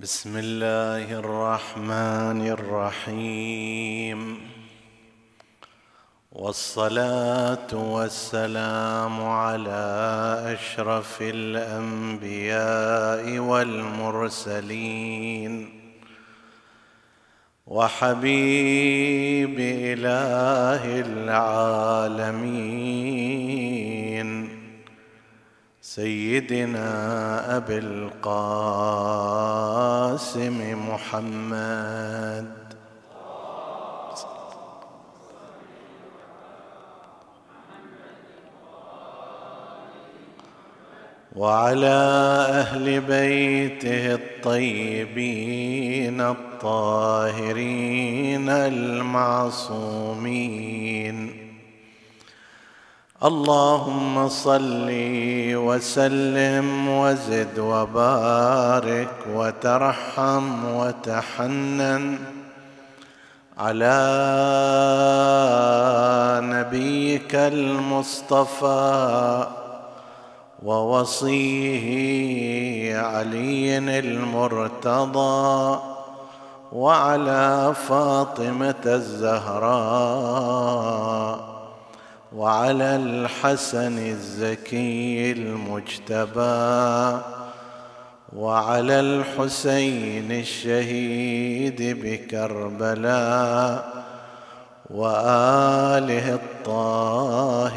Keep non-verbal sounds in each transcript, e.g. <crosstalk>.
بسم الله الرحمن الرحيم. والصلاة والسلام على أشرف الأنبياء والمرسلين. وحبيب إله العالمين. سيدنا أبي القاسم محمد. وعلى أهل بيته الطيبين الطاهرين المعصومين. اللهم صل وسلم وزد وبارك وترحم وتحنن على نبيك المصطفى ووصيه علي المرتضى وعلى فاطمة الزهراء. وعلى الحسن الزكي المجتبى وعلى الحسين الشهيد بكربلاء وآله الطاهرين.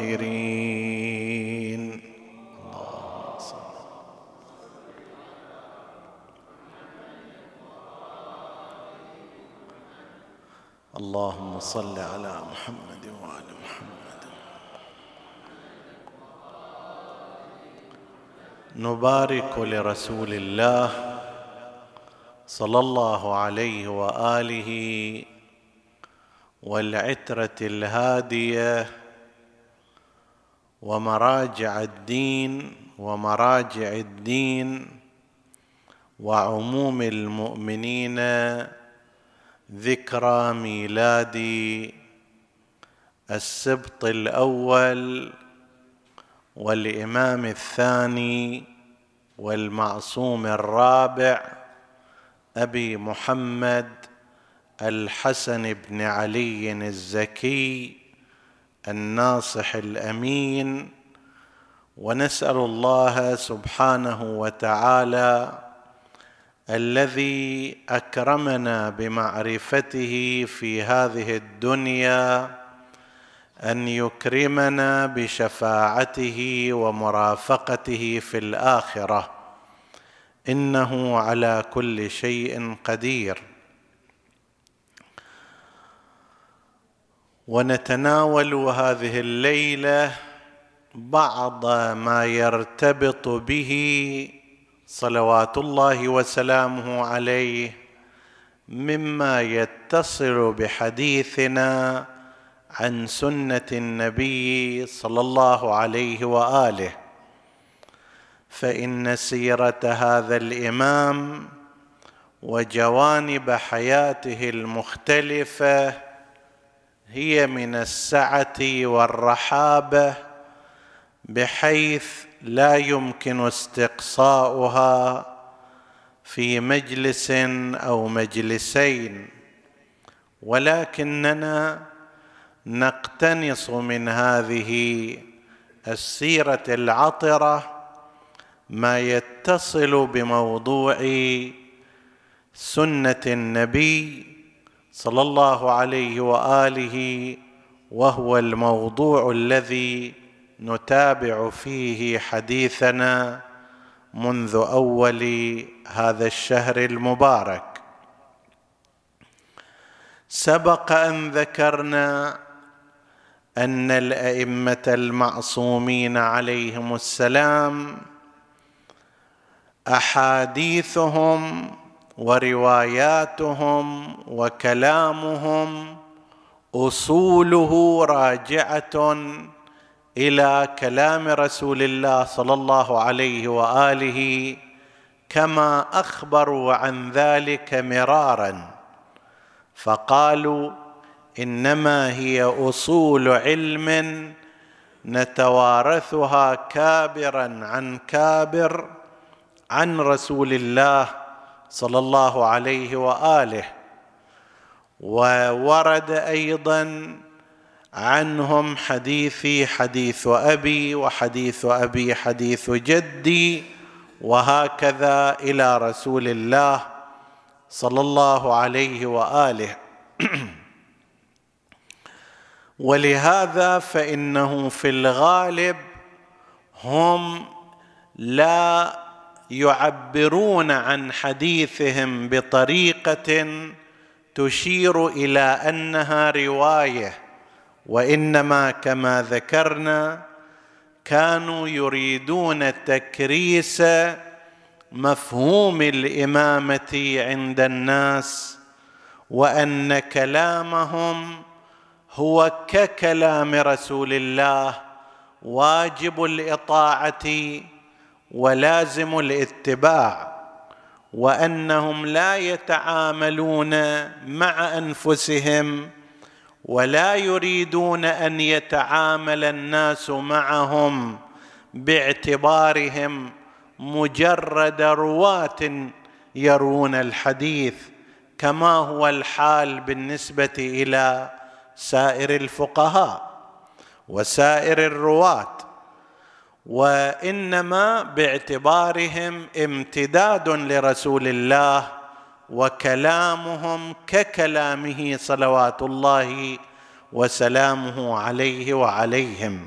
اللهم صل على محمد وعلى نبارك لرسول الله صلى الله عليه وآله والعترة الهادية ومراجع الدين ومراجع الدين وعموم المؤمنين ذكرى ميلاد السبط الأول والإمام الثاني والمعصوم الرابع أبي محمد الحسن بن علي الزكي الناصح الأمين. ونسأل الله سبحانه وتعالى الذي أكرمنا بمعرفته في هذه الدنيا أن يكرمنا بشفاعته ومرافقته في الآخرة. إنه على كل شيء قدير. ونتناول هذه الليلة بعض ما يرتبط به صلوات الله وسلامه عليه مما يتصل بحديثنا عن سنة النبي صلى الله عليه وآله. فإن سيرة هذا الإمام وجوانب حياته المختلفة هي من السعة والرحابة بحيث لا يمكن استقصاؤها في مجلس أو مجلسين. ولكننا نقتنص من هذه السيرة العطرة ما يتصل بموضوع سنة النبي صلى الله عليه وآله وهو الموضوع الذي نتابع فيه حديثنا منذ أول هذا الشهر المبارك. سبق أن ذكرنا أن الأئمة المعصومين عليهم السلام أحاديثهم ورواياتهم وكلامهم أصوله راجعة إلى كلام رسول الله صلى الله عليه وآله كما أخبروا عن ذلك مرارا فقالوا إنما هي أصول علم نتوارثها كابرا عن كابر عن رسول الله صلى الله عليه وآله. وورد أيضا عنهم حديثي حديث أبي وحديث أبي حديث جدي وهكذا إلى رسول الله صلى الله عليه وآله. <clears throat> ولهذا فإنه في الغالب هم لا يعبرون عن حديثهم بطريقة تشير إلى أنها رواية وإنما كما ذكرنا كانوا يريدون تكريس مفهوم الإمامة عند الناس وأن كلامهم هو ككلام رسول الله واجب الإطاعة ولازم الاتباع وأنهم لا يتعاملون مع أنفسهم ولا يريدون أن يتعامل الناس معهم باعتبارهم مجرد رواة يرون الحديث كما هو الحال بالنسبة إلى سائر الفقهاء وسائر الرواة وإنما باعتبارهم امتداد لرسول الله وكلامهم ككلامه صلوات الله وسلامه عليه وعليهم.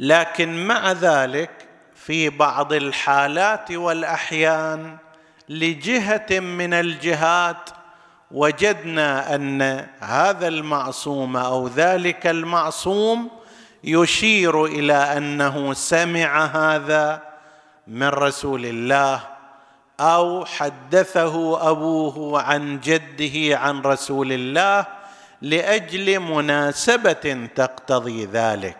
لكن مع ذلك في بعض الحالات والأحيان لجهة من الجهات وجدنا أن هذا المعصوم أو ذلك المعصوم يشير إلى أنه سمع هذا من رسول الله أو حدثه أبوه عن جده عن رسول الله لأجل مناسبة تقتضي ذلك.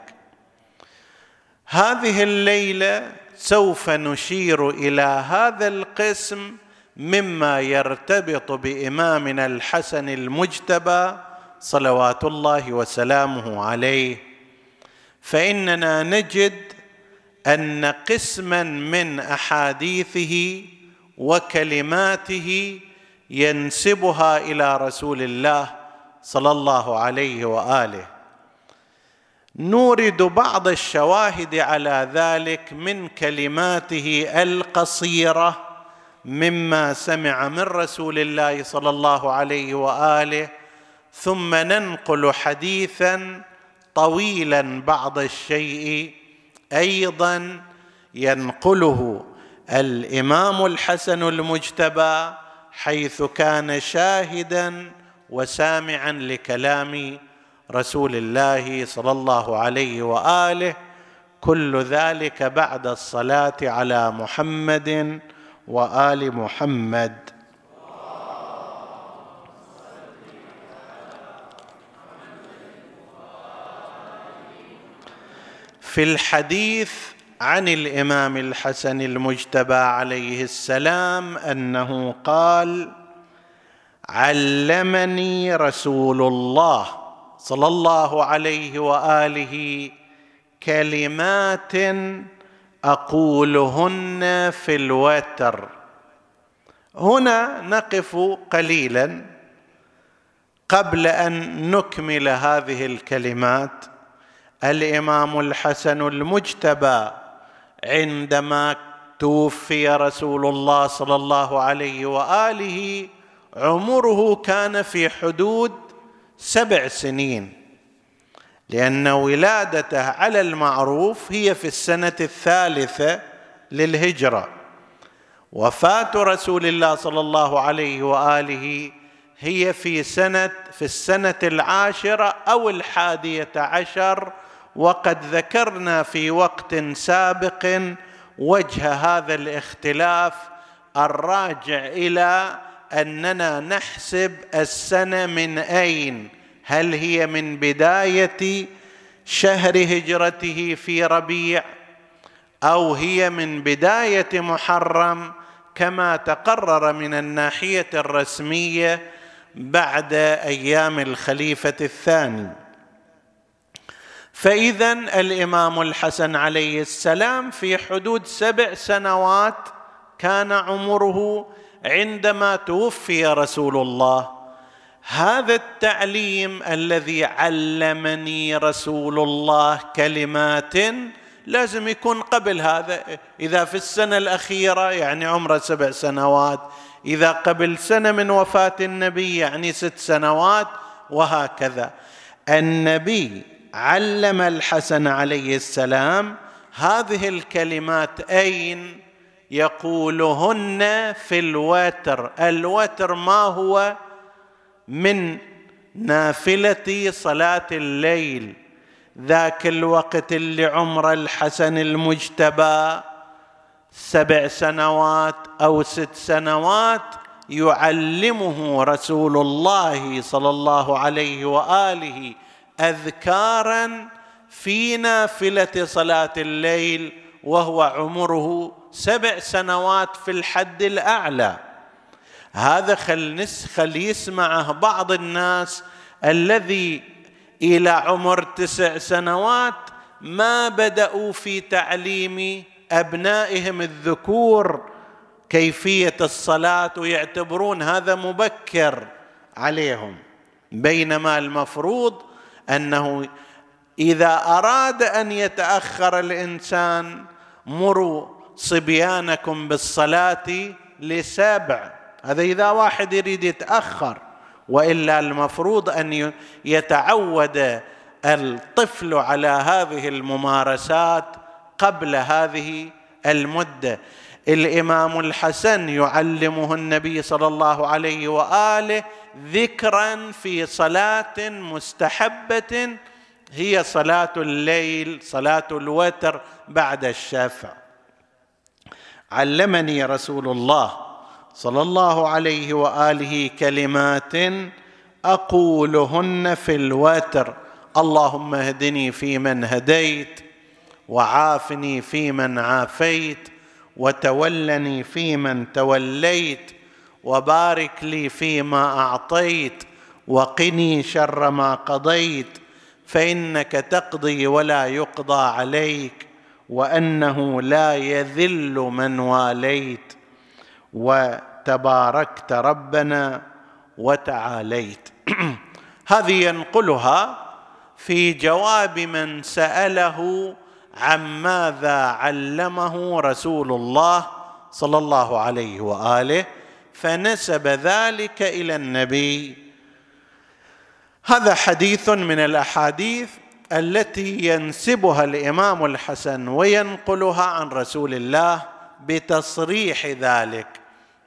هذه الليلة سوف نشير إلى هذا القسم مما يرتبط بإمامنا الحسن المجتبى صلوات الله وسلامه عليه. فإننا نجد أن قسما من أحاديثه وكلماته ينسبها إلى رسول الله صلى الله عليه وآله. نورد بعض الشواهد على ذلك من كلماته القصيرة مما سمع من رسول الله صلى الله عليه وآله ثم ننقل حديثا طويلا بعض الشيء أيضا ينقله الإمام الحسن المجتبى حيث كان شاهدا وسامعا لكلام رسول الله صلى الله عليه وآله كل ذلك بعد الصلاة على محمد وآل محمد. في الحديث عن الإمام الحسن المجتبى عليه السلام أنه قال علمني رسول الله صلى الله عليه وآله كلمات أقولهن في الوتر. هنا نقف قليلا قبل أن نكمل هذه الكلمات. الإمام الحسن المجتبى عندما توفي رسول الله صلى الله عليه وآله عمره كان في حدود سبع سنين. لأن ولادته على المعروف هي في السنة الثالثة للهجرة. وفاة رسول الله صلى الله عليه وآله هي في سنة في السنة العاشرة أو الحادية عشر وقد ذكرنا في وقت سابق وجه هذا الاختلاف الراجع إلى أننا نحسب السنة من أين؟ هل هي من بداية شهر هجرته في ربيع أو هي من بداية محرم كما تقرر من الناحية الرسمية بعد أيام الخليفة الثاني؟ فإذا الإمام الحسن عليه السلام في حدود سبع سنوات كان عمره عندما توفي رسول الله هذا التعليم الذي علمني رسول الله كلمات لازم يكون قبل هذا. إذا في السنة الأخيرة يعني عمره سبع سنوات إذا قبل سنة من وفاة النبي يعني ست سنوات وهكذا. النبي علم الحسن عليه السلام هذه الكلمات أين يقولهن في الوتر. الوتر ما هو؟ من نافلة صلاة الليل ذاك الوقت اللي عمر الحسن المجتبى سبع سنوات أو ست سنوات يعلمه رسول الله صلى الله عليه وآله اذكارا في نافلة صلاة الليل وهو عمره سبع سنوات في الحد الأعلى. هذا خل نس خل يسمعه بعض الناس الذي إلى عمر تسع سنوات ما بدأوا في تعليم أبنائهم الذكور كيفية الصلاة ويعتبرون هذا مبكر عليهم. بينما المفروض أنه إذا أراد أن يتأخر الإنسان مروا صبيانكم بالصلاة لسبع هذا إذا واحد يريد يتأخر وإلا المفروض أن يتعود الطفل على هذه الممارسات قبل هذه المدة. الإمام الحسن يعلمه النبي صلى الله عليه وآله ذكرا في صلاة مستحبة هي صلاة الليل صلاة الوتر بعد الشفع. علمني رسول الله صلى الله عليه وآله كلمات أقولهن في الوتر. اللهم اهدني فيمن هديت وعافني فيمن عافيت وتولني فيمن توليت وبارك لي فيما أعطيت وقني شر ما قضيت فإنك تقضي ولا يقضى عليك وأنه لا يذل من واليت. وتباركت ربنا وتعاليت. <clears throat> هذه ينقلها في جواب من سأله عن ماذا علمه رسول الله صلى الله عليه وآله فنسب ذلك إلى النبي. هذا حديث من الأحاديث التي ينسبها الإمام الحسن وينقلها عن رسول الله بتصريح ذلك.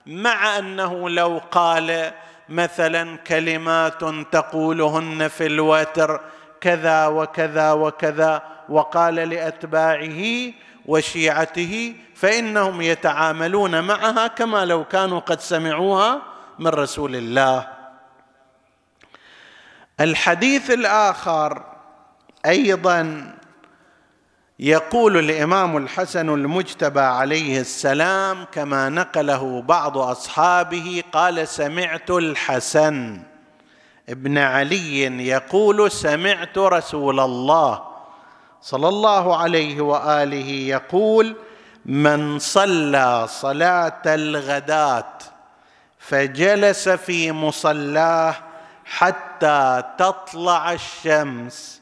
مع أنه لو قال مثلا كلمات تقولهن في الوتر كذا وكذا وكذا وقال لأتباعه وشيعته فإنهم يتعاملون معها كما لو كانوا قد سمعوها من رسول الله. الحديث الآخر أيضا يقول الإمام الحسن المجتبى عليه السلام كما نقله بعض أصحابه قال سمعت الحسن. ابن علي يقول سمعت رسول الله صلى الله عليه وآله يقول من صلى صلاة الغداة فجلس في مصلاه حتى تطلع الشمس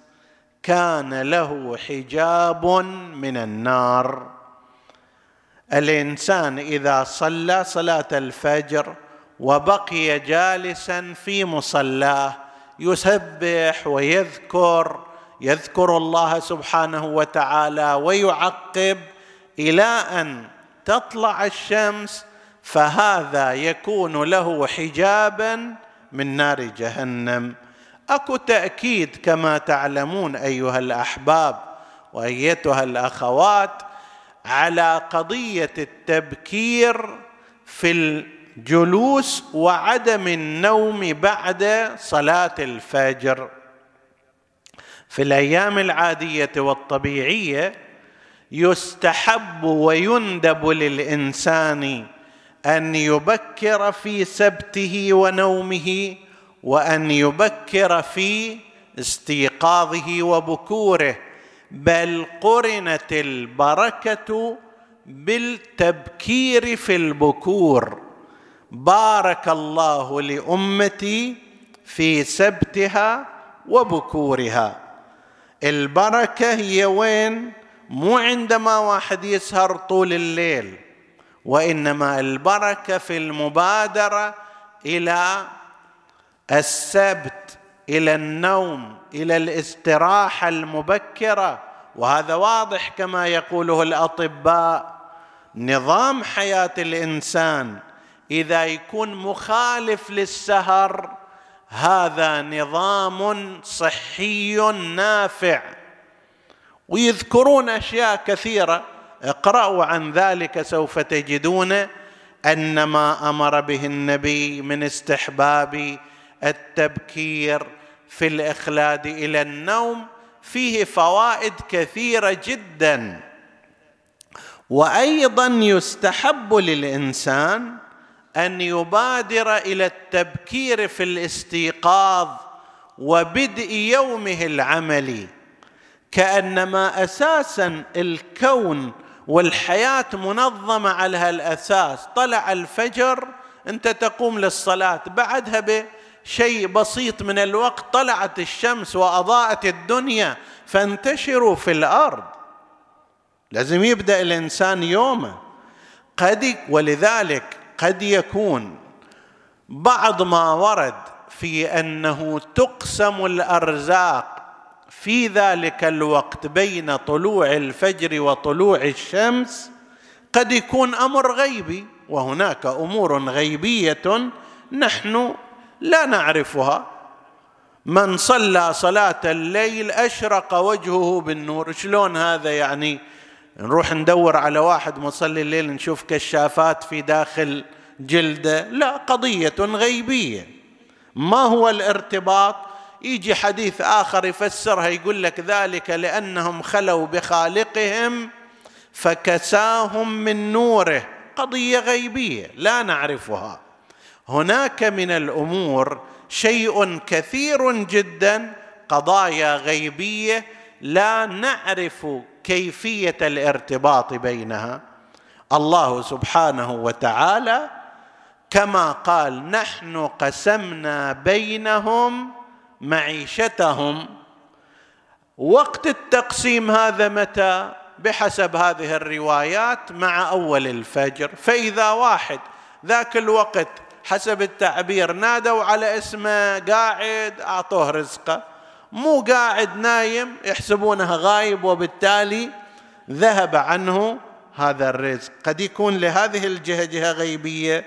كان له حجاب من النار. الإنسان إذا صلى صلاة الفجر وبقي جالسا في مصلاه يسبح ويذكر يذكر الله سبحانه وتعالى ويعقب إلى أن تطلع الشمس فهذا يكون له حجابا من نار جهنم. أكو تأكيد كما تعلمون أيها الأحباب وأيتها الأخوات على قضية التبكير في الجلوس وعدم النوم بعد صلاة الفجر. في الأيام العادية والطبيعية يستحب ويندب للإنسان أن يبكر في سبته ونومه وأن يبكر في استيقاظه وبكوره بل قرنت البركة بالتبكير في البكور. بارك الله لأمتي في سبتها وبكورها. البركة هي وين؟ مو عندما واحد يسهر طول الليل وإنما البركة في المبادرة إلى السبت إلى النوم إلى الاستراحة المبكرة. وهذا واضح كما يقوله الأطباء. نظام حياة الإنسان إذا يكون مخالف للسهر هذا نظام صحي نافع. ويذكرون أشياء كثيرة اقرأوا عن ذلك سوف تجدون أن ما أمر به النبي من استحباب التبكير في الإخلاد إلى النوم فيه فوائد كثيرة جدا. وأيضا يستحب للإنسان أن يبادر إلى التبكير في الاستيقاظ وبدء يومه العملي كأنما أساسا الكون والحياة منظمة على هالأساس. طلع الفجر أنت تقوم للصلاة بعدها بشيء بسيط من الوقت طلعت الشمس وأضاءت الدنيا فانتشروا في الأرض. لازم يبدأ الإنسان يومه. قد ولذلك قد يكون بعض ما ورد في أنه تقسم الأرزاق في ذلك الوقت بين طلوع الفجر وطلوع الشمس. قد يكون أمر غيبي وهناك أمور غيبية نحن لا نعرفها. من صلى صلاة الليل أشرق وجهه بالنور. شلون هذا يعني؟ نروح ندور على واحد مصلي الليل نشوف كشافات في داخل جلده. لا قضية غيبية. ما هو الارتباط؟ يجي حديث آخر يفسرها يقول لك ذلك لأنهم خلوا بخالقهم فكساهم من نوره. قضية غيبية لا نعرفها. هناك من الأمور شيء كثير جدا قضايا غيبية لا نعرف كيفية الارتباط بينها. الله سبحانه وتعالى كما قال نحن قسمنا بينهم معيشتهم. وقت التقسيم هذا متى؟ بحسب هذه الروايات مع أول الفجر. فإذا واحد ذاك الوقت حسب التعبير نادوا على اسمه قاعد أعطوه رزقه. مو قاعد نايم يحسبونه غايب وبالتالي ذهب عنه هذا الرزق. قد يكون لهذه الجهة جهة غيبية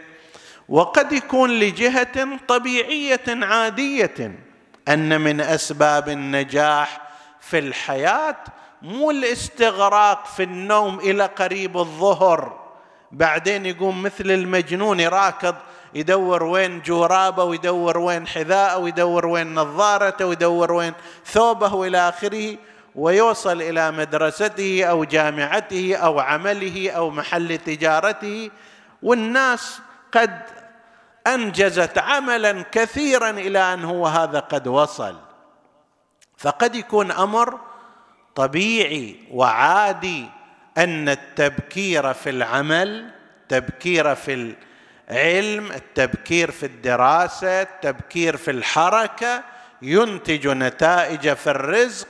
وقد يكون لجهة طبيعية عادية أن من أسباب النجاح في الحياة مو الاستغراق في النوم إلى قريب الظهر. بعدين يقوم مثل المجنون يراكض يدور وين جورابه ويدور وين حذاءه ويدور وين نظارته ويدور وين ثوبه وإلى آخره ويوصل إلى مدرسته أو جامعته أو عمله أو محل تجارته. والناس قد أنجزت عملا كثيرا إلى أن هو هذا قد وصل. فقد يكون أمر طبيعي وعادي أن التبكير في العمل التبكير في العلم التبكير في الدراسة التبكير في الحركة ينتج نتائج في الرزق.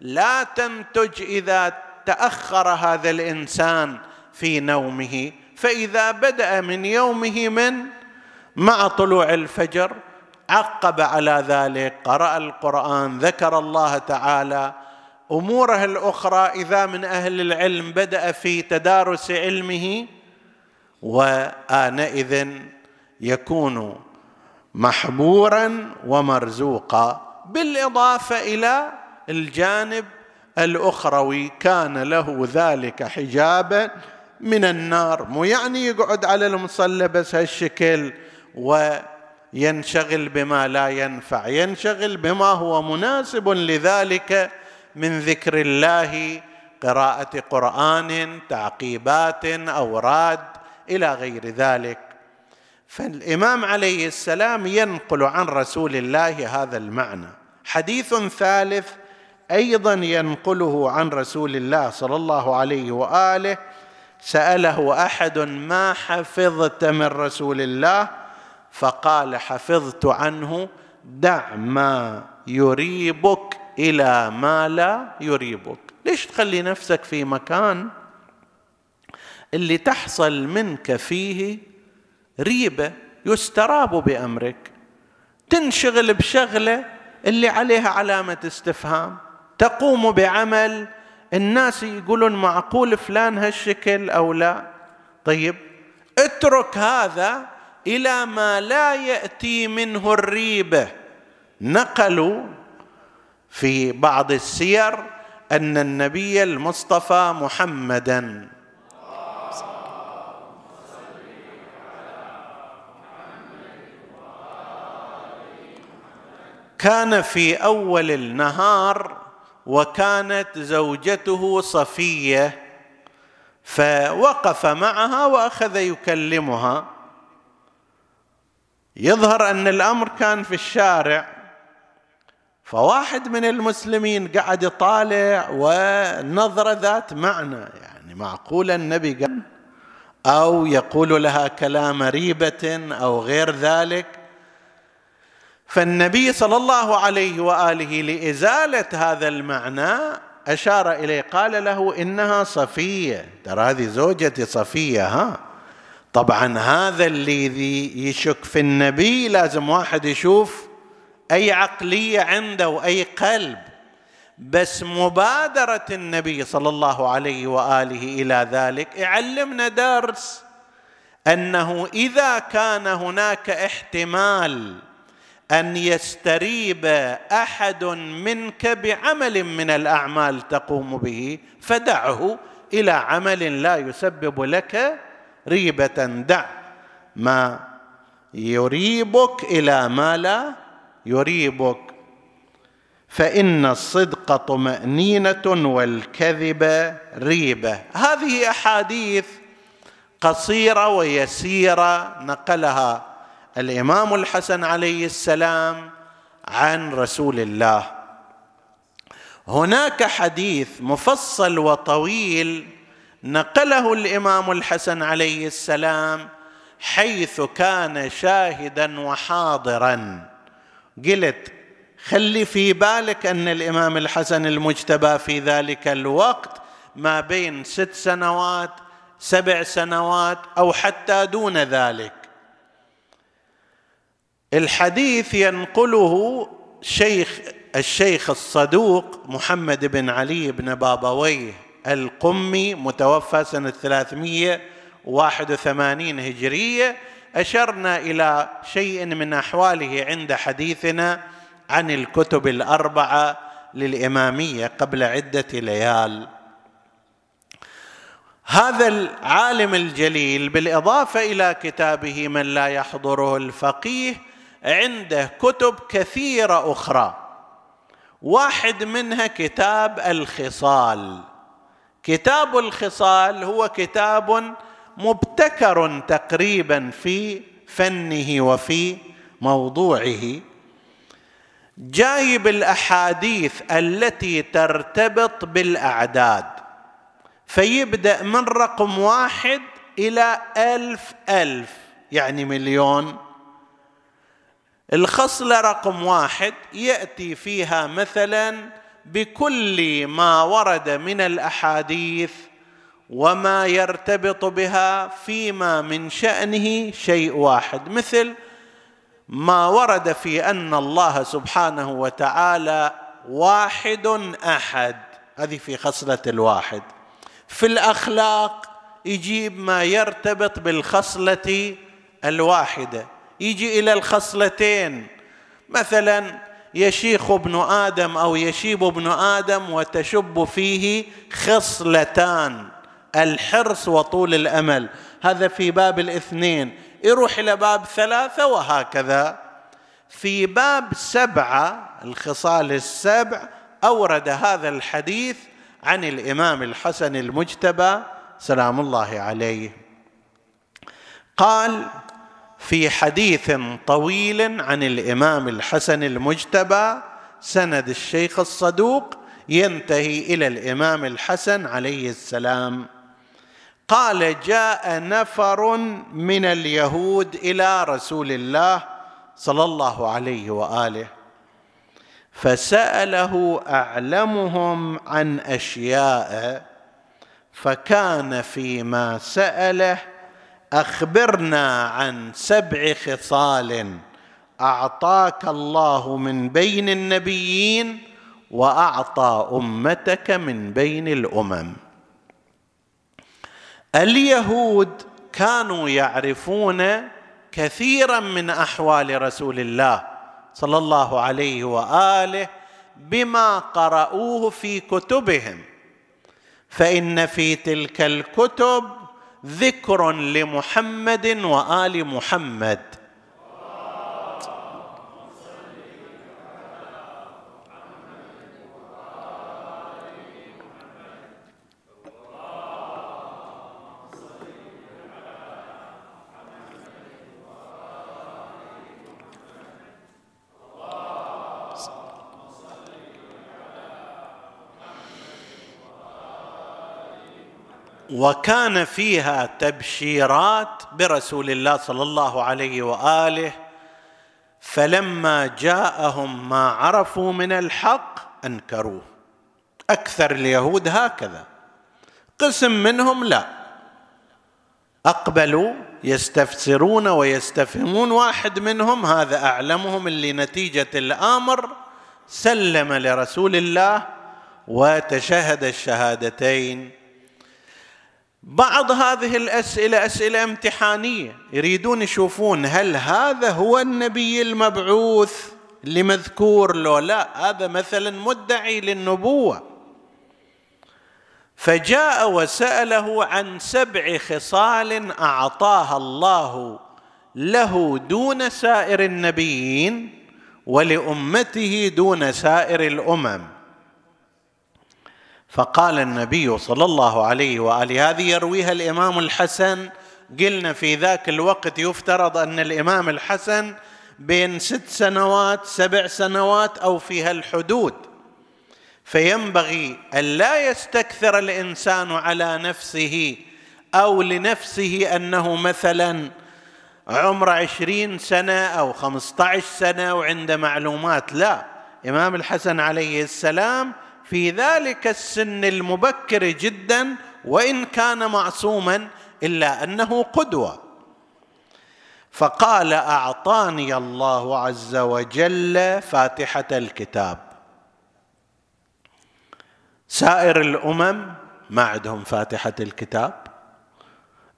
لا تنتج إذا تأخر هذا الإنسان في نومه. فإذا بدأ من يومه من؟ مع طلوع الفجر. عقب على ذلك. قرأ القرآن ذكر الله تعالى. أموره الأخرى إذا من أهل العلم بدأ في تدارس علمه وآنئذ يكون محبورا ومرزوقا. بالإضافة إلى الجانب الأخروي كان له ذلك حجابا من النار. مو يعني يقعد على المصلى بس هالشكل وينشغل بما لا ينفع. ينشغل بما هو مناسب لذلك من ذكر الله قراءة قرآن تعقيبات أوراد. إلى غير ذلك. فالإمام عليه السلام ينقل عن رسول الله هذا المعنى. حديث ثالث أيضا ينقله عن رسول الله صلى الله عليه وآله. سأله أحد ما حفظت من رسول الله؟ فقال حفظت عنه. دع ما يريبك إلى ما لا يريبك. ليش تخلي نفسك في مكان اللي تحصل منك فيه ريبة يستراب بأمرك. تنشغل بشغلة اللي عليها علامة استفهام. تقوم بعمل الناس يقولون معقول فلان هالشكل أو لا. طيب اترك هذا إلى ما لا يأتي منه الريبة. نقلوا في بعض السير أن النبي المصطفى محمدا كان في أول النهار وكانت زوجته صفية فوقف معها وأخذ يكلمها. يظهر أن الأمر كان في الشارع فواحد من المسلمين قعد يطالع ونظرة ذات معنى يعني معقول النبي قال أو يقول لها كلام ريبة أو غير ذلك؟ فالنبي صلى الله عليه وآله لإزالة هذا المعنى أشار إليه قال له إنها صفية. ترى هذه زوجتي صفية ها؟ طبعا هذا الذي يشك في النبي لازم واحد يشوف أي عقلية عنده وأي قلب. بس مبادرة النبي صلى الله عليه وآله إلى ذلك يعلمنا درس أنه إذا كان هناك احتمال أن يستريب أحد منك بعمل من الأعمال تقوم به فدعه إلى عمل لا يسبب لك ريبة. دع. ما يريبك إلى ما لا يريبك. فإن الصدق طمأنينة والكذب ريبة. هذه أحاديث قصيرة ويسيرة نقلها الإمام الحسن عليه السلام عن رسول الله. هناك حديث مفصل وطويل نقله الإمام الحسن عليه السلام حيث كان شاهدا وحاضرا. قلت خلي في بالك أن الإمام الحسن المجتبى في ذلك الوقت ما بين ست سنوات سبع سنوات أو حتى دون ذلك. الحديث ينقله شيخ الشيخ الصدوق محمد بن علي بن بابويه القمي متوفى سنة 381 هجرية. أشرنا إلى شيء من أحواله عند حديثنا عن الكتب الأربعة للإمامية قبل عدة ليال. هذا العالم الجليل بالإضافة إلى كتابه من لا يحضره الفقيه عنده كتب كثيرة أخرى. واحد منها كتاب الخصال. كتاب الخصال هو كتاب مبتكر تقريبا في فنه وفي موضوعه. جايب الأحاديث التي ترتبط بالأعداد. فيبدأ من رقم واحد إلى ألف ألف يعني مليون. الخصله رقم واحد يأتي فيها مثلا بكل ما ورد من الأحاديث وما يرتبط بها فيما من شأنه شيء واحد. مثل ما ورد في أن الله سبحانه وتعالى واحد أحد. هذه في خصلة الواحد. في الأخلاق يجيب ما يرتبط بالخصلة الواحدة. يجي إلى الخصلتين. مثلا يشيخ ابن آدم أو يشيب ابن آدم وتشب فيه خصلتان الحرص وطول الأمل. هذا في باب الاثنين. يروح إلى باب ثلاثة وهكذا. في باب سبعة الخصال السبع أورد هذا الحديث عن الإمام الحسن المجتبى سلام الله عليه. قال في حديث طويل عن الإمام الحسن المجتبى سند الشيخ الصدوق ينتهي إلى الإمام الحسن عليه السلام. قال جاء نفر من اليهود إلى رسول الله صلى الله عليه وآله فسأله أعلمهم عن أشياء فكان فيما سأله أخبرنا عن سبع خصال أعطاك الله من بين النبيين وأعطى أمتك من بين الأمم. اليهود كانوا يعرفون كثيرا من أحوال رسول الله صلى الله عليه وآله بما قرأوه في كتبهم. فإن في تلك الكتب ذكر لمحمد وآل محمد. وكان فيها تبشيرات برسول الله صلى الله عليه وآله فلما جاءهم ما عرفوا من الحق أنكروه. أكثر اليهود هكذا. قسم منهم لا. أقبلوا يستفسرون ويستفهمون. واحد منهم هذا أعلمهم اللي نتيجة الأمر سلم لرسول الله وتشهد الشهادتين. بعض هذه الأسئلة أسئلة امتحانية. يريدون يشوفون هل هذا هو النبي المبعوث اللي مذكور له لا. هذا مثلا مدعي للنبوة. فجاء وسأله عن سبع خصال أعطاها الله له دون سائر النبيين ولأمته دون سائر الأمم. فقال النبي صلى الله عليه وآله هذه يرويها الإمام الحسن. قلنا في ذاك الوقت يفترض أن الإمام الحسن بين ست سنوات سبع سنوات أو في هالحدود فينبغي أن لا يستكثر الإنسان على نفسه أو لنفسه أنه مثلا عمر عشرين سنة أو خمسة عشر سنة وعنده معلومات لا. إمام الحسن عليه السلام في ذلك السن المبكر جدا وإن كان معصوما إلا أنه قدوة. فقال أعطاني الله عز وجل فاتحة الكتاب. سائر الأمم ما عندهم فاتحة الكتاب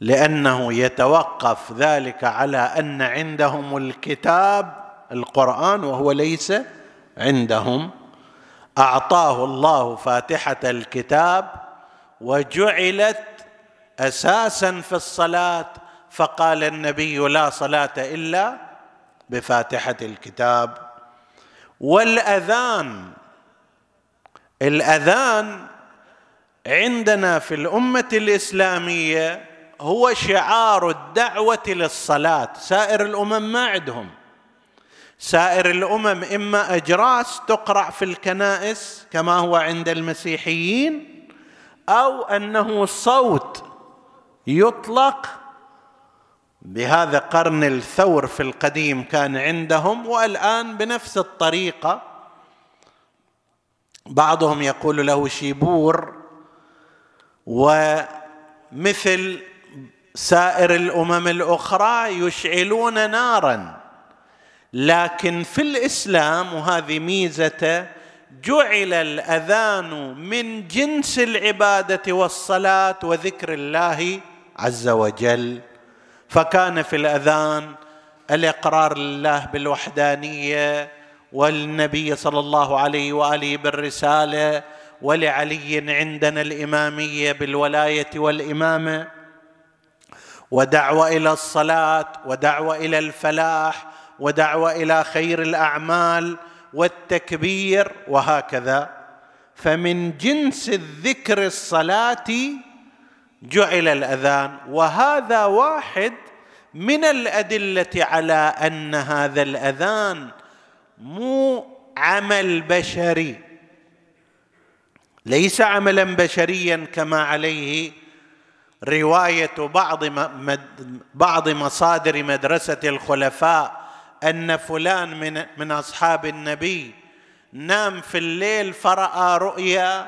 لأنه يتوقف ذلك على أن عندهم الكتاب القرآن وهو ليس عندهم أعطاه الله فاتحة الكتاب وجعلت أساسا في الصلاة فقال النبي لا صلاة إلا بفاتحة الكتاب. والأذان الأذان عندنا في الأمة الإسلامية هو شعار الدعوة للصلاة سائر الأمم ما عندهم. سائر الأمم إما أجراس تقرأ في الكنائس كما هو عند المسيحيين أو أنه صوت يطلق بهذا قرن الثور في القديم كان عندهم والآن بنفس الطريقة بعضهم يقول له شيبور ومثل سائر الأمم الأخرى يشعلون نارا. لكن في الإسلام وهذه ميزته جعل الأذان من جنس العبادة والصلاة وذكر الله عز وجل. فكان في الأذان الإقرار لله بالوحدانية والنبي صلى الله عليه وآله بالرسالة ولعلي عندنا الإمامية بالولاية والإمامة. ودعوة إلى الصلاة ودعوة إلى الفلاح ودعوة إلى خير الأعمال والتكبير وهكذا. فمن جنس الذكر الصلاة جعل الأذان وهذا واحد من الأدلة على أن هذا الأذان مو عمل بشري. ليس عملا بشريا كما عليه رواية بعض بعض مصادر مدرسة الخلفاء أن فلان من من أصحاب النبي نام في الليل فرأى رؤيا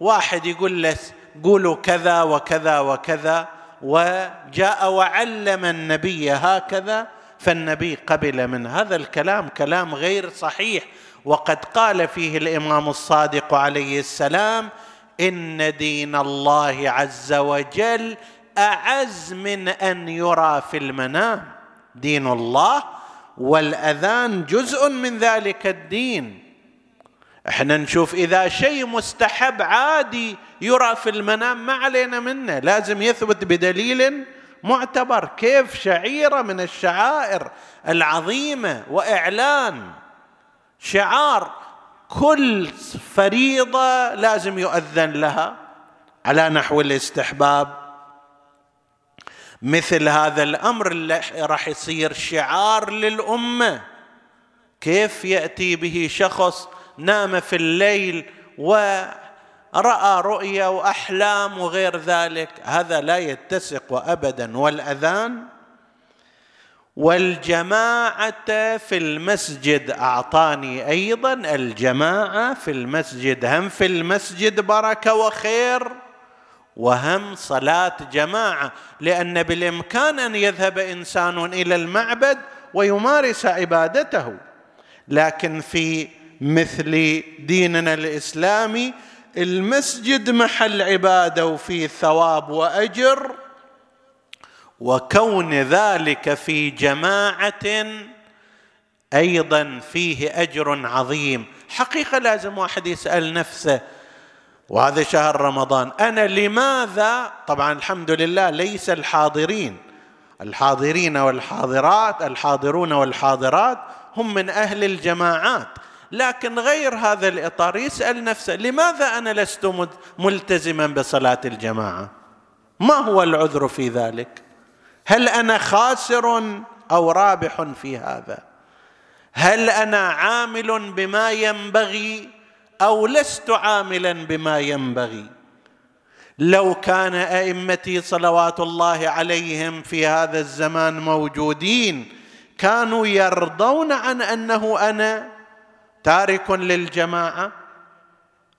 واحد يقول له قولوا كذا وكذا وكذا وجاء وعلم النبي هكذا فالنبي قبل من هذا الكلام كلام غير صحيح. وقد قال فيه الإمام الصادق عليه السلام إن دين الله عز وجل أعز من أن يرى في المنام. دين الله والأذان جزء من ذلك الدين. إحنا نشوف إذا شيء مستحب عادي يرى في المنام ما علينا منه. لازم يثبت بدليل معتبر. كيف شعيرة من الشعائر العظيمة وإعلان. شعار كل فريضة لازم يؤذن لها على نحو الاستحباب. مثل هذا الأمر اللي راح يصير شعار للأمة. كيف يأتي به شخص نام في الليل ورأى رؤيا وأحلام وغير ذلك؟ هذا لا يتسق ابدا. والأذان؟ والجماعة في المسجد أعطاني أيضا الجماعة في المسجد. هم في المسجد بركة وخير؟ وهم صلاة جماعة لأن بالإمكان أن يذهب إنسان إلى المعبد ويمارس عبادته. لكن في مثل ديننا الإسلامي المسجد محل عبادة وفيه ثواب وأجر وكون ذلك في جماعة أيضا فيه أجر عظيم. حقيقة لازم واحد يسأل نفسه وهذا شهر رمضان. أنا لماذا؟ طبعا الحمد لله ليس الحاضرين. الحاضرين والحاضرات الحاضرون والحاضرات هم من أهل الجماعات. لكن غير هذا الإطار يسأل نفسه لماذا أنا لست ملتزما بصلاة الجماعة؟ ما هو العذر في ذلك؟ هل أنا خاسر أو رابح في هذا؟ هل أنا عامل بما ينبغي أو لست عاملا بما ينبغي. لو كان أئمتي صلوات الله عليهم في هذا الزمان موجودين كانوا يرضون عن أنه أنا تارك للجماعة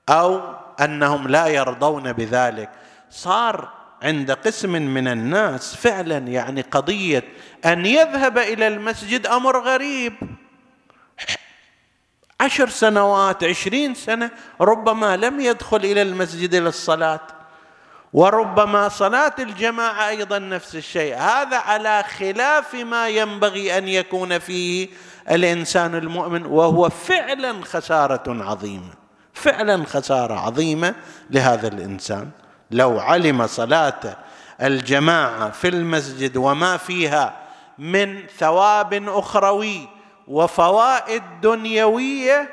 أو أنهم لا يرضون بذلك. صار عند قسم من الناس فعلا يعني قضية أن يذهب إلى المسجد أمر غريب. عشر سنوات عشرين سنة ربما لم يدخل إلى المسجد للصلاه وربما صلاة الجماعة أيضا نفس الشيء. هذا على خلاف ما ينبغي أن يكون فيه الإنسان المؤمن وهو فعلا خسارة عظيمة. فعلا خسارة عظيمة لهذا الإنسان. لو علم صلاة الجماعة في المسجد وما فيها من ثواب أخروي وفوائد دنيوية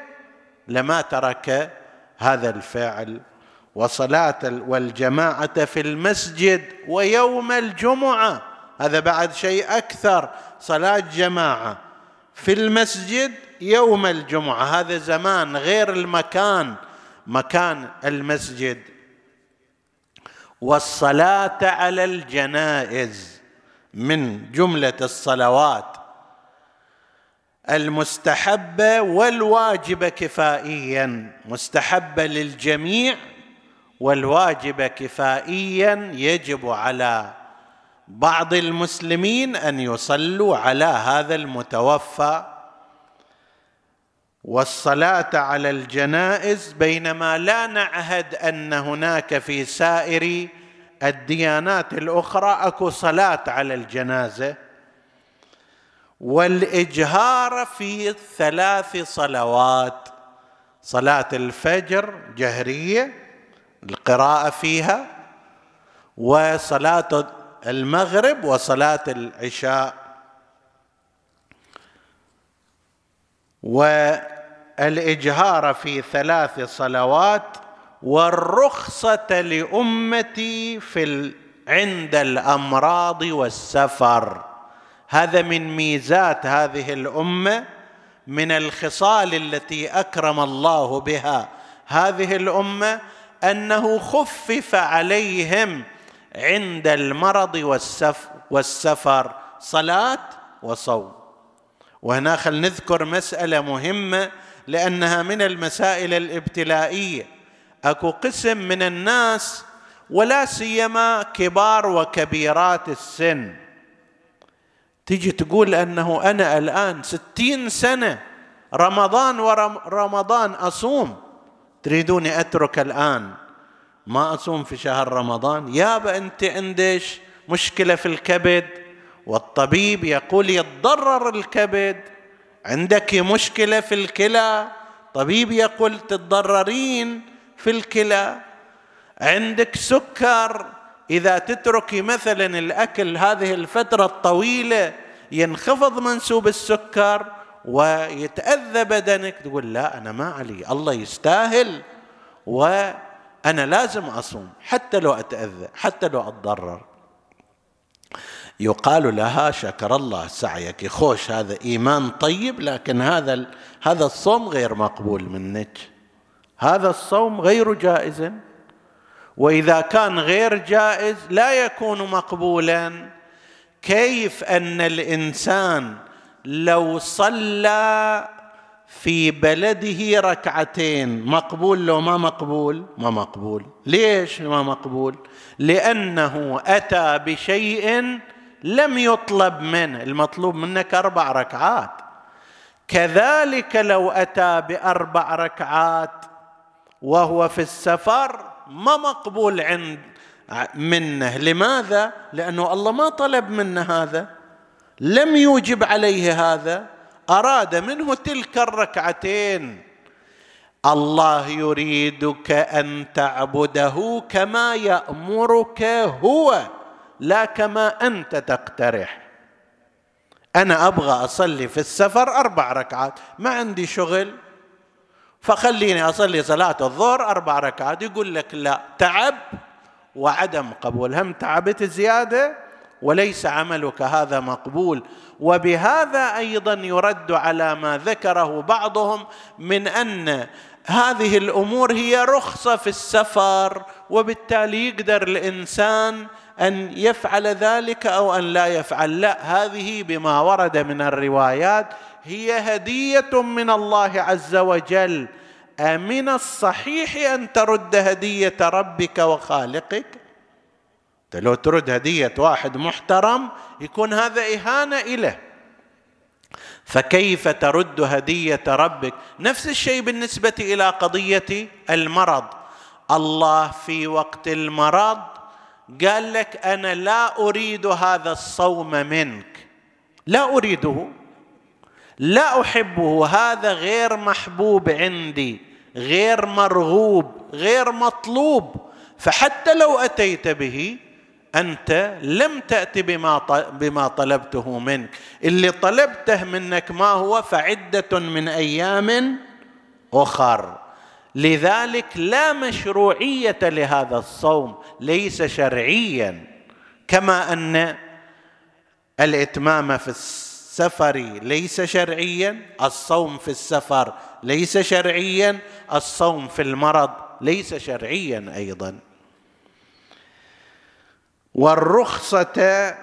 لما ترك هذا الفعل. وصلاة والجماعة في المسجد ويوم الجمعة هذا بعد شيء أكثر. صلاة جماعة في المسجد يوم الجمعة هذا زمان غير المكان مكان المسجد. والصلاة على الجنائز من جملة الصلوات. المستحبه والواجبه كفائيا. مستحبه للجميع والواجبه كفائيا. يجب على بعض المسلمين أن يصلوا على هذا المتوفى. والصلاة على الجنائز بينما لا نعهد أن هناك في سائر الديانات الأخرى أكو صلاة على الجنازة. والإجهار في ثلاث صلوات. صلاة الفجر جهرية القراءة فيها وصلاة المغرب وصلاة العشاء. والإجهار في ثلاث صلوات والرخصة لأمتي في عند الأمراض والسفر. هذا من ميزات هذه الأمة من الخصال التي أكرم الله بها هذه الأمة أنه خفف عليهم عند المرض والسف والسفر صلاة وصوم. وهنا خل نذكر مسألة مهمة لأنها من المسائل الابتلائية. أكو قسم من الناس ولا سيما كبار وكبيرات السن. تيجي تقول أنه أنا الآن ستين سنة رمضان ورمضان أصوم. تريدوني أترك الآن. ما أصوم في شهر رمضان. يابا أنت عندك مشكلة في الكبد. والطبيب يقول يتضرر الكبد. عندك مشكلة في الكلى؟ طبيب يقول تتضررين في الكلى. عندك سكر؟ إذا تتركي مثلا الأكل هذه الفترة الطويلة ينخفض منسوب السكر ويتأذى بدنك تقول لا أنا ما علي الله يستاهل وأنا لازم أصوم حتى لو أتأذى حتى لو أتضرر. يقال لها شكر الله سعيك خوش هذا إيمان طيب لكن هذا هذا الصوم غير مقبول منك. هذا الصوم غير جائز. وإذا كان غير جائز لا يكون مقبولا. كيف أن الإنسان لو صلى في بلده ركعتين مقبول لو ما مقبول؟ ما مقبول. ليش ما مقبول؟ لأنه أتى بشيء لم يطلب منه. المطلوب منك أربع ركعات. كذلك لو أتى بأربع ركعات وهو في السفر ما مقبول عند منه. لماذا؟ لأنه الله ما طلب منه هذا. لم يوجب عليه هذا. أراد منه تلك الركعتين. الله يريدك أن تعبده كما يأمرك هو لا كما أنت تقترح. أنا أبغى أصلي في السفر أربع ركعات. ما عندي شغل. فخليني أصلي صلاة الظهر أربع ركعات. يقول لك لا تعب وعدم قبول. هم تعبت زيادة وليس عملك هذا مقبول. وبهذا أيضا يرد على ما ذكره بعضهم من أن هذه الأمور هي رخصة في السفر وبالتالي يقدر الإنسان أن يفعل ذلك أو أن لا يفعل. لا هذه بما ورد من الروايات هي هدية من الله عز وجل. أمن الصحيح أن ترد هدية ربك وخالقك؟ أنت لو ترد هدية واحد محترم يكون هذا إهانة اليه فكيف ترد هدية ربك؟ نفس الشيء بالنسبة إلى قضية المرض. الله في وقت المرض قال لك أنا لا أريد هذا الصوم منك. لا أريده. لا أحبه هذا غير محبوب عندي غير مرغوب غير مطلوب. فحتى لو أتيت به أنت لم تأت بما بما طلبته منك. اللي طلبته منك ما هو فعدة من أيام أخر. لذلك لا مشروعية لهذا الصوم ليس شرعيا. كما أن الإتمام في السفر ليس شرعيا الصوم في السفر ليس شرعيا الصوم في المرض ليس شرعيا أيضا. والرخصة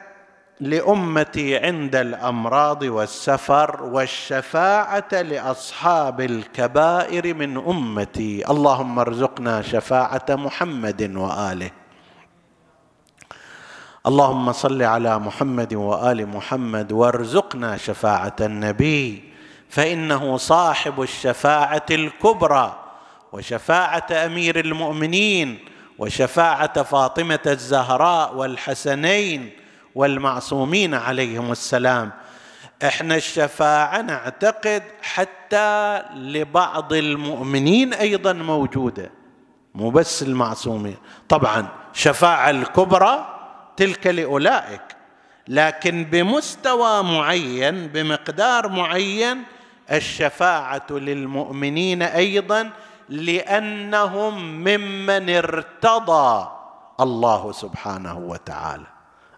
لأمتي عند الأمراض والسفر والشفاعة لأصحاب الكبائر من أمتي. اللهم ارزقنا شفاعة محمد وآله. اللهم صل على محمد وآل محمد وارزقنا شفاعة النبي فإنه صاحب الشفاعة الكبرى وشفاعة أمير المؤمنين وشفاعة فاطمة الزهراء والحسنين والمعصومين عليهم السلام. إحنا الشفاعة نعتقد حتى لبعض المؤمنين أيضا موجودة مو بس المعصومين. طبعا شفاعة الكبرى تلك لأولئك لكن بمستوى معين بمقدار معين الشفاعة للمؤمنين أيضا لأنهم ممن ارتضى الله سبحانه وتعالى.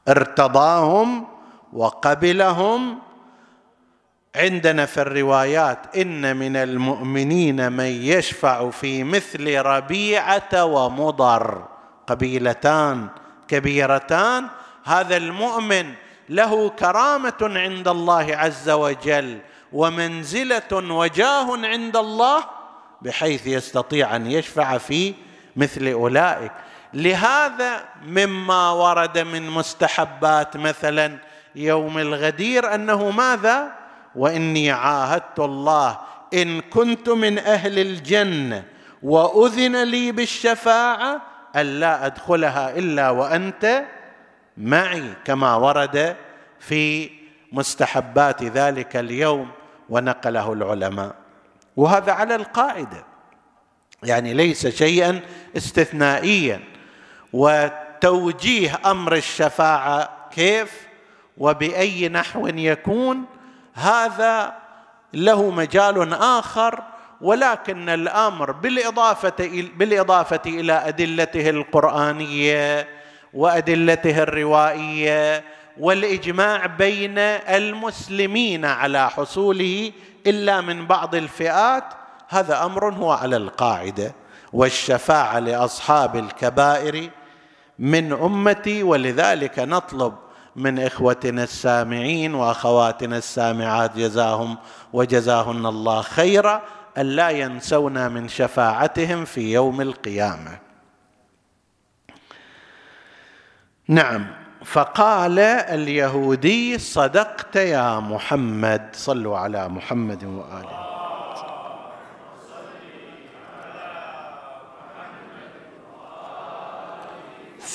ارتضاهم وقبلهم. عندنا في الروايات إن من المؤمنين من يشفع في مثل ربيعة ومضر قبيلتان. كبيرتان هذا المؤمن له كرامة عند الله عز وجل ومنزلة وجاه عند الله بحيث يستطيع أن يشفع في مثل أولئك. لهذا مما ورد من مستحبات مثلا يوم الغدير أنه ماذا؟ وإني عاهدت الله إن كنت من أهل الجنة وأذن لي بالشفاعة الا أدخلها إلا وأنت معي كما ورد في مستحبات ذلك اليوم ونقله العلماء. وهذا على القاعدة يعني ليس شيئا استثنائيا. وتوجيه أمر الشفاعة كيف؟ وبأي نحو يكون؟ هذا له مجال آخر ولكن الأمر بالإضافة بالإضافة إلى أدلته القرآنية وأدلته الروائية والإجماع بين المسلمين على حصوله إلا من بعض الفئات هذا أمر هو على القاعدة. والشفاعة لأصحاب الكبائر من أمتي ولذلك نطلب من إخوتنا السامعين وأخواتنا السامعات جزاهم وجزاهن الله خيرا الا ينسونا من شفاعتهم في يوم القيامة. نعم فقال اليهودي صدقت يا محمد. صلوا على محمد وآله.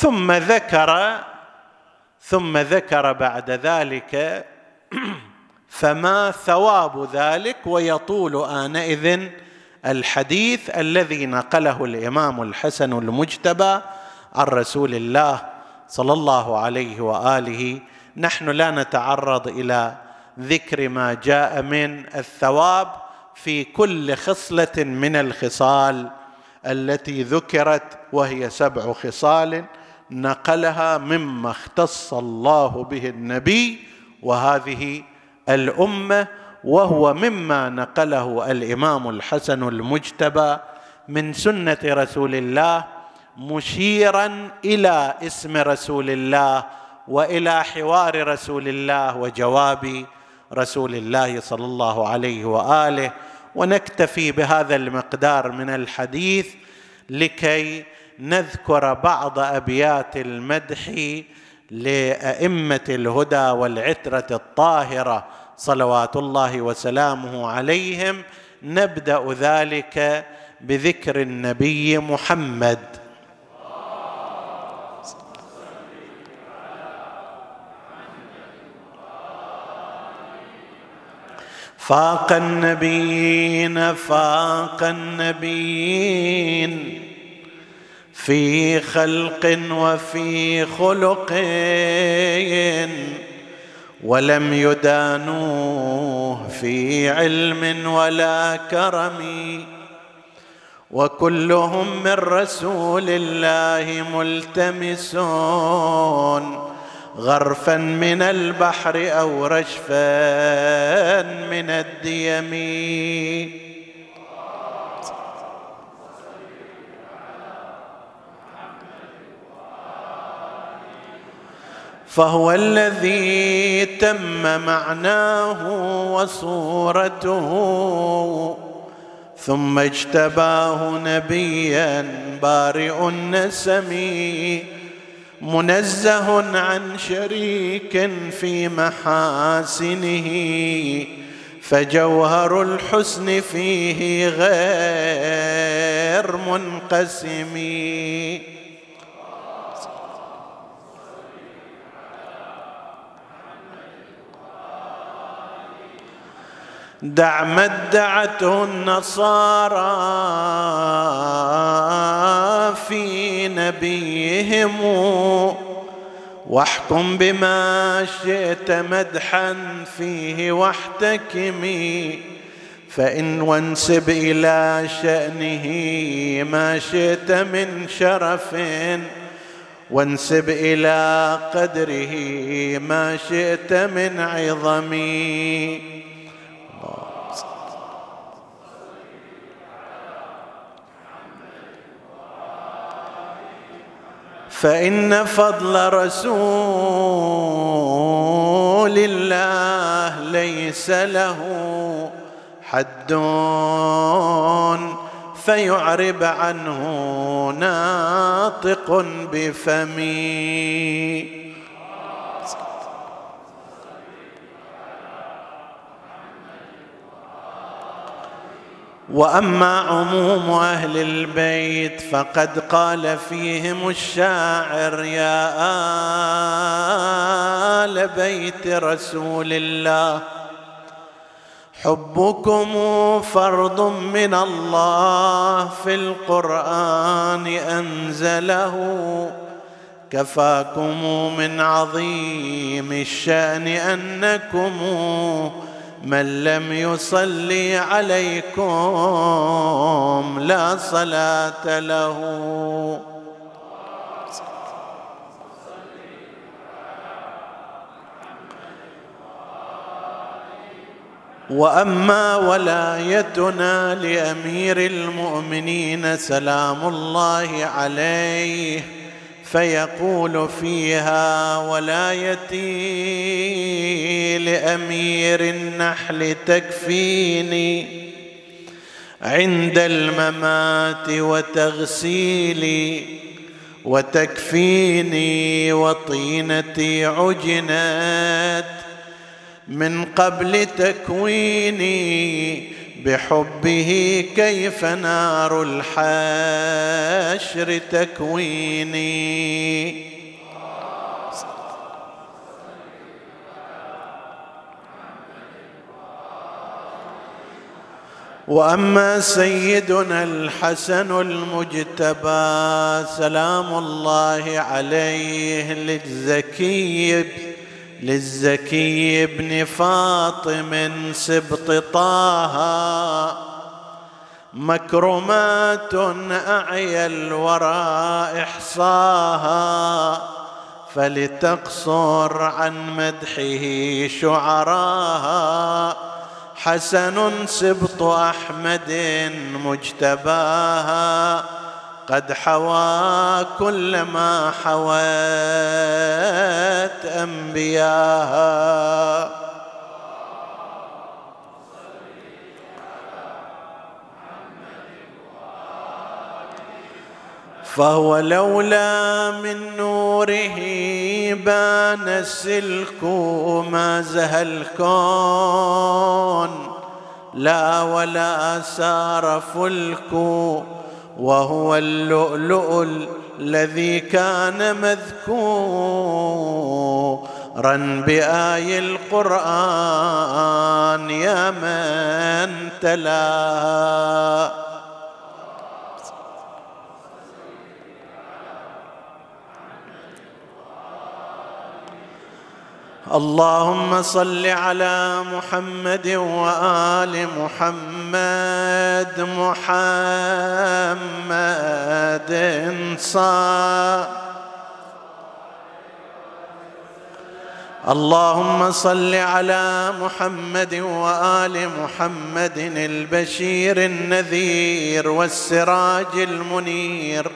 ثم ذكر ثم ذكر بعد ذلك <clears throat> فما ثواب ذلك ويطول آنئذ الحديث الذي نقله الإمام الحسن المجتبى عن رسول الله صلى الله عليه وآله. نحن لا نتعرض إلى ذكر ما جاء من الثواب في كل خصلة من الخصال التي ذكرت وهي سبع خصال نقلها مما اختص الله به النبي وهذه الأمة وهو مما نقله الإمام الحسن المجتبى من سنة رسول الله مشيرا إلى اسم رسول الله وإلى حوار رسول الله وجواب رسول الله صلى الله عليه وآله. ونكتفي بهذا المقدار من الحديث لكي نذكر بعض أبيات المدح لأئمة الهدى والعترة الطاهرة صلوات الله وسلامه عليهم نبدأ ذلك بذكر النبي محمد. فاق النبيين فاق النبيين. في خلق وفي خلق. ولم يدانوه في علم ولا كرم. وكلهم من رسول الله ملتمسون. غرفا من البحر أو رشفا من الديم. فهو الذي تم معناه وصورته. ثم اجتباه نبيا بارئ النسم منزه عن شريك في محاسنه. فجوهر الحسن فيه غير منقسم. دع ما ادعته النصارى في نبيهم. واحكم بما شئت مدحا فيه واحتكمي فإن وانسب إلى شأنه ما شئت من شرف وانسب إلى قدره ما شئت من عظم. فإن فضل رسول الله ليس له حد فيعرب عنه ناطق بفمي وأما عموم أهل البيت فقد قال فيهم الشاعر يا آل بيت رسول الله حبكم فرض من الله في القرآن أنزله كفاكم من عظيم الشأن أنكم من لم يصلي عليكم لا صلاة له. وأما ولايتنا لأمير المؤمنين سلام الله عليه فيقول فيها ولايتي لامير النحل تكفيني عند الممات وتغسيلي وتكفيني وطينتي عجنت من قبل تكويني بحبه كيف نار الحشر تكويني. وأما سيدنا الحسن المجتبى سلام الله عليه للزكي للزكي بن فاطم سبط طه مكرمات أعيا الورى إحصاها فلتقصر عن مدحه شعراها. حسن سبط أحمد مجتباها. قد حوى كل ما حوت انبياها فهو لولا من نوره بان السلك ما زهى الكون. لا ولا سار فلك وهو اللؤلؤ الذي كان مذكورا بآي القرآن يا من تلاه اللهم صل على محمد وآل محمد محمد صلى اللهم صل على محمد وآل محمد البشير النذير والسراج المنير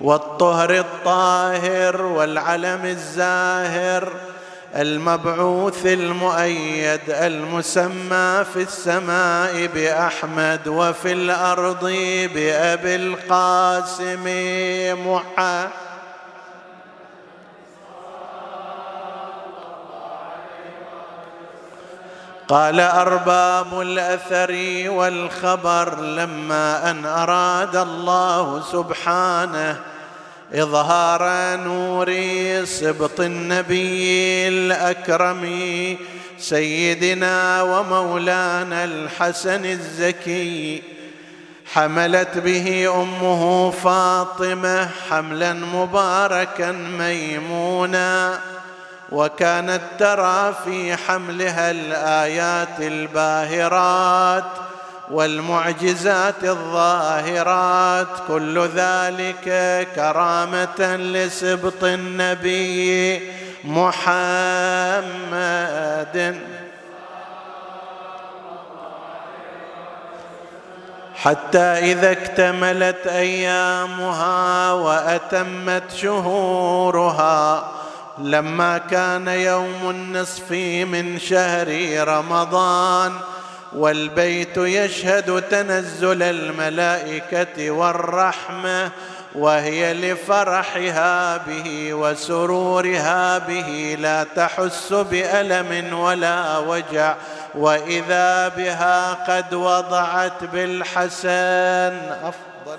والطهر الطاهر والعلم الزاهر المبعوث المؤيد المسمى في السماء بأحمد وفي الأرض بأبي القاسم محمد قال أرباب الأثر والخبر لما أن أراد الله سبحانه إظهار نور سبط النبي الأكرم سيدنا ومولانا الحسن الزكي. حملت به أمه فاطمة حملا مباركا ميمونا. وكانت ترى في حملها الآيات الباهرات. والمعجزات الظاهرات كل ذلك كرامة لسبط النبي محمد. حتى إذا اكتملت أيامها وأتمت شهورها لما كان يوم النصف من شهر رمضان والبيت يشهد تنزل الملائكة والرحمة وهي لفرحها به وسرورها به لا تحس بألم ولا وجع وإذا بها قد وضعت بالحسن. أفضل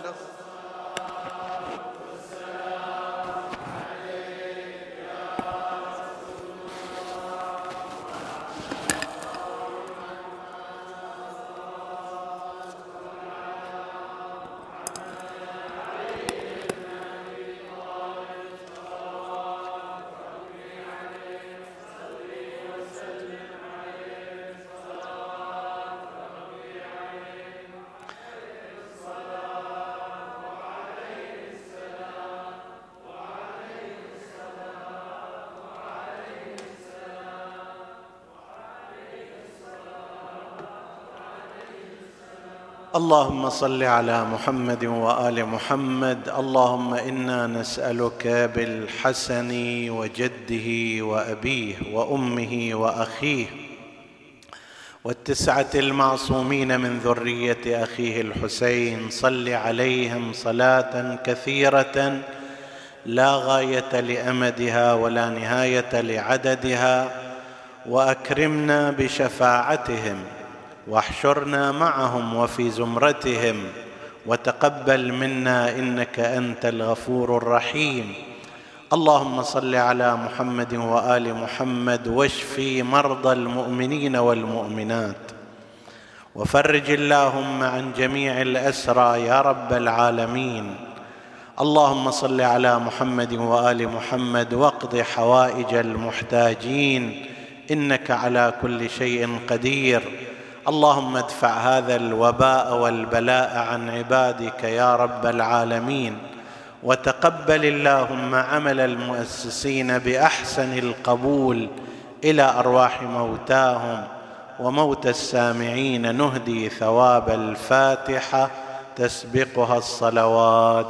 اللهم صل على محمد وآل محمد. اللهم إنا نسألك بالحسن وجده وأبيه وأمه وأخيه والتسعة المعصومين من ذرية أخيه الحسين. صل عليهم صلاة كثيرة لا غاية لأمدها ولا نهاية لعددها وأكرمنا بشفاعتهم. واحشرنا معهم وفي زمرتهم. وتقبل منا إنك أنت الغفور الرحيم. اللهم صل على محمد وآل محمد واشفي مرضى المؤمنين والمؤمنات. وفرج اللهم عن جميع الأسرى يا رب العالمين. اللهم صل على محمد وآل محمد واقض حوائج المحتاجين. إنك على كل شيء قدير. اللهم ادفع هذا الوباء والبلاء عن عبادك يا رب العالمين وتقبل اللهم عمل المؤسسين بأحسن القبول إلى أرواح موتاهم وموتى السامعين نهدي ثواب الفاتحة تسبقها الصلوات.